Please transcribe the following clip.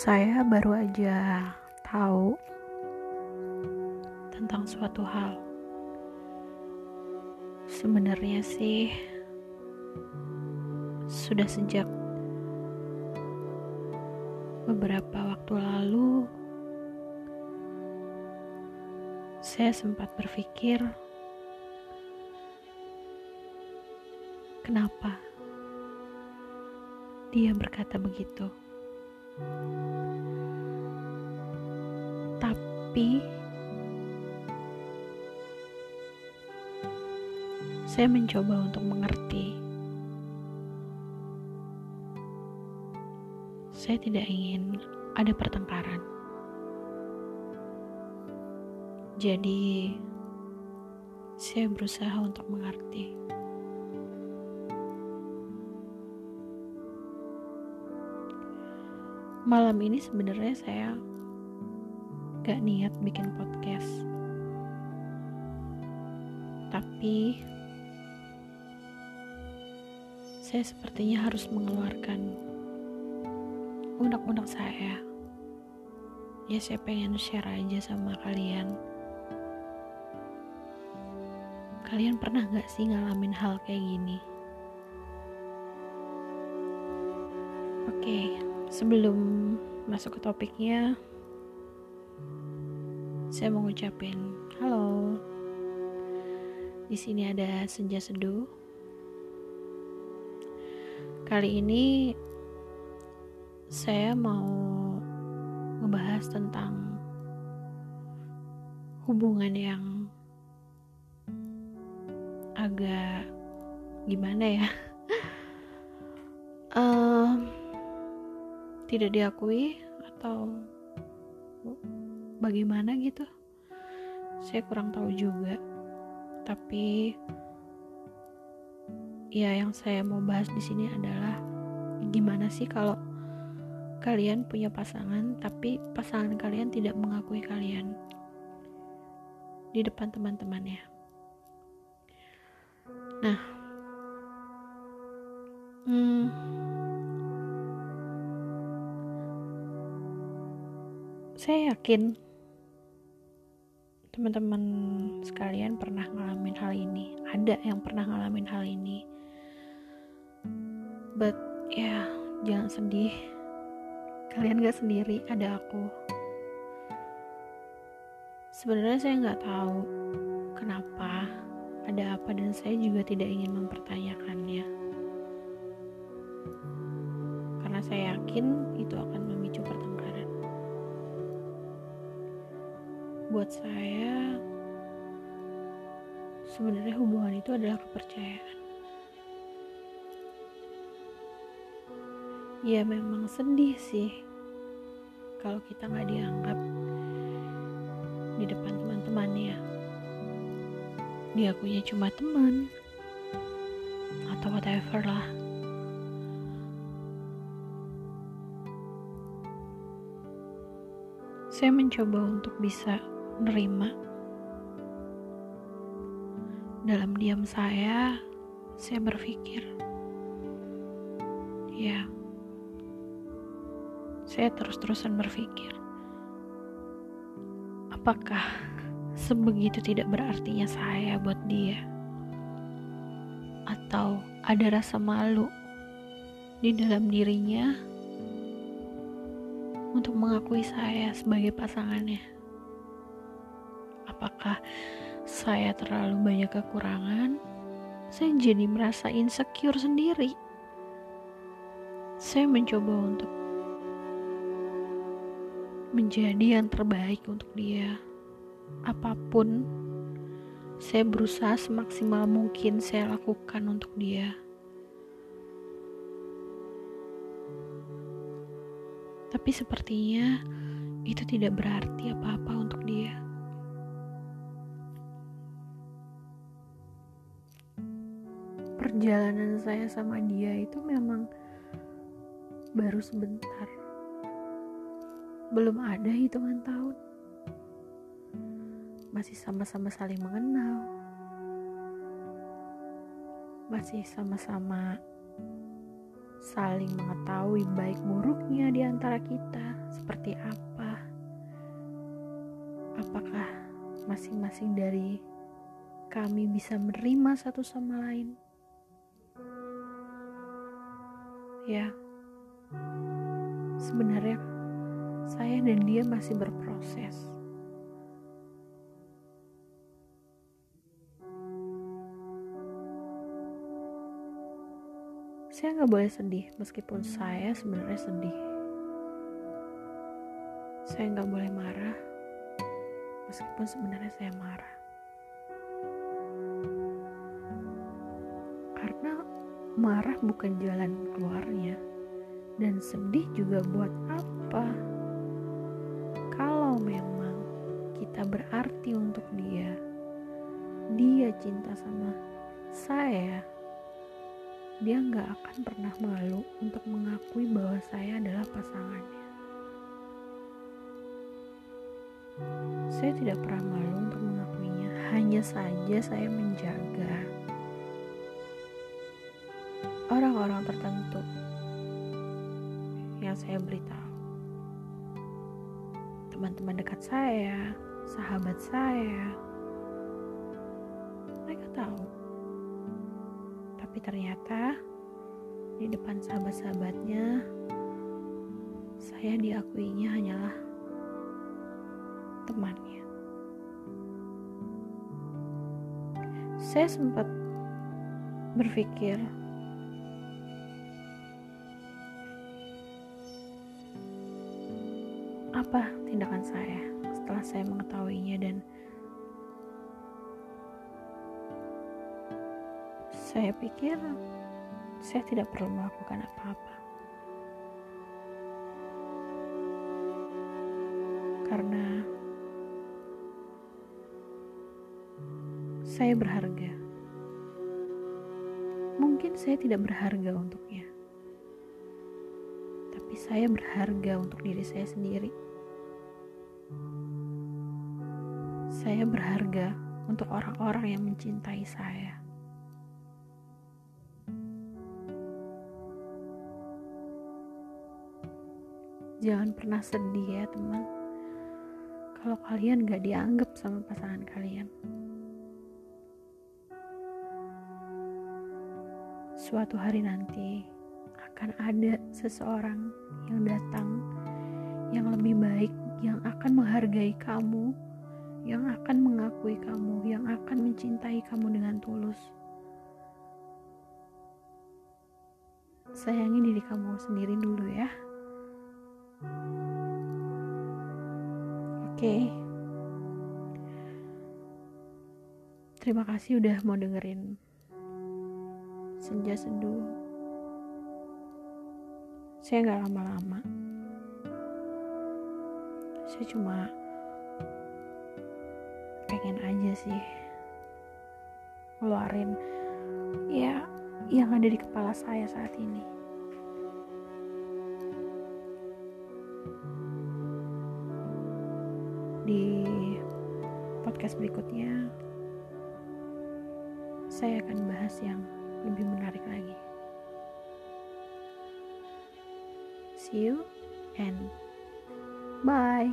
Saya baru aja tahu tentang suatu hal. Sebenarnya sih sudah sejak beberapa waktu lalu saya sempat berpikir kenapa dia berkata begitu. Tapi saya mencoba untuk mengerti. Saya tidak ingin ada pertengkaran. Jadi, saya berusaha untuk mengerti. Malam ini sebenarnya saya gak niat bikin podcast. Tapi saya sepertinya harus mengeluarkan unek-unek saya. Ya saya pengen share aja sama kalian. Kalian pernah gak sih ngalamin hal kayak gini? Oke sebelum masuk ke topiknya saya mau ngucapin halo. Di sini ada senja seduh kali ini saya mau ngebahas tentang hubungan yang agak gimana ya? Um, tidak diakui atau bagaimana gitu saya kurang tahu juga. Tapi ya yang saya mau bahas di sini adalah gimana sih kalau kalian punya pasangan tapi pasangan kalian tidak mengakui kalian di depan teman-temannya. Nah hmm, saya yakin teman-teman sekalian pernah ngalamin hal ini. Ada yang pernah ngalamin hal ini. But ya jangan sedih. Kalian gak sendiri ada aku. Sebenarnya saya nggak tahu kenapa ada apa dan saya juga tidak ingin mempertanyakannya. Karena saya yakin itu akan memicu pertengkaran buat saya sebenarnya hubungan itu adalah kepercayaan. Ya memang sedih sih kalau kita nggak dianggap di depan teman-temannya. Diakunya cuma teman atau whatever lah. Saya mencoba untuk bisa menerima. Dalam diam saya, saya berpikir, ya, saya terus-terusan berpikir, apakah sebegitu tidak berartinya saya buat dia? Atau ada rasa malu di dalam dirinya untuk mengakui saya sebagai pasangannya? Apakah saya terlalu banyak kekurangan, saya jadi merasa insecure sendiri. Saya mencoba untuk menjadi yang terbaik untuk dia. Apa pun, saya berusaha semaksimal mungkin saya lakukan untuk dia. Tapi sepertinya itu tidak berarti apa-apa untuk dia. Perjalanan saya sama dia itu memang baru sebentar belum ada hitungan tahun masih sama-sama saling mengenal masih sama-sama saling mengetahui baik buruknya di antara kita seperti apa. Apakah masing-masing dari kami bisa menerima satu sama lain? Ya, sebenarnya saya dan dia masih berproses. Saya nggak boleh sedih, meskipun saya sebenarnya sedih. Saya nggak boleh marah, meskipun sebenarnya saya marah. Karena marah bukan jalan keluarnya, dan sedih juga buat apa? Kalau memang kita berarti untuk dia, dia cinta sama saya dia nggak akan pernah malu untuk mengakui bahwa saya adalah pasangannya. Saya tidak pernah malu untuk mengakuinya, hanya saja saya menjaga orang-orang tertentu yang saya beritahu. Teman-teman dekat saya, sahabat saya, mereka tahu tapi ternyata di depan sahabat-sahabatnya saya diakuinya hanyalah temannya. Saya sempat berpikir apa tindakan saya setelah saya mengetahuinya dan Saya pikir saya tidak perlu melakukan apa-apa. Karena saya berharga. Mungkin saya tidak berharga untuknya. Tapi saya berharga untuk diri saya sendiri. Saya berharga untuk orang-orang yang mencintai saya. Jangan pernah sedih ya teman Kalau kalian gak dianggap sama pasangan kalian Suatu hari nanti akan ada seseorang yang datang menghargai kamu Yang akan mengakui kamu Yang akan mencintai kamu dengan tulus Sayangi diri kamu sendiri dulu ya. Oke. Okay. Terima kasih udah mau dengerin Senja Seduh. Saya nggak lama-lama. Saya cuma pengen aja sih ngeluarin ya yang ada di kepala saya saat ini. di podcast berikutnya saya akan bahas yang lebih menarik lagi. See you and bye.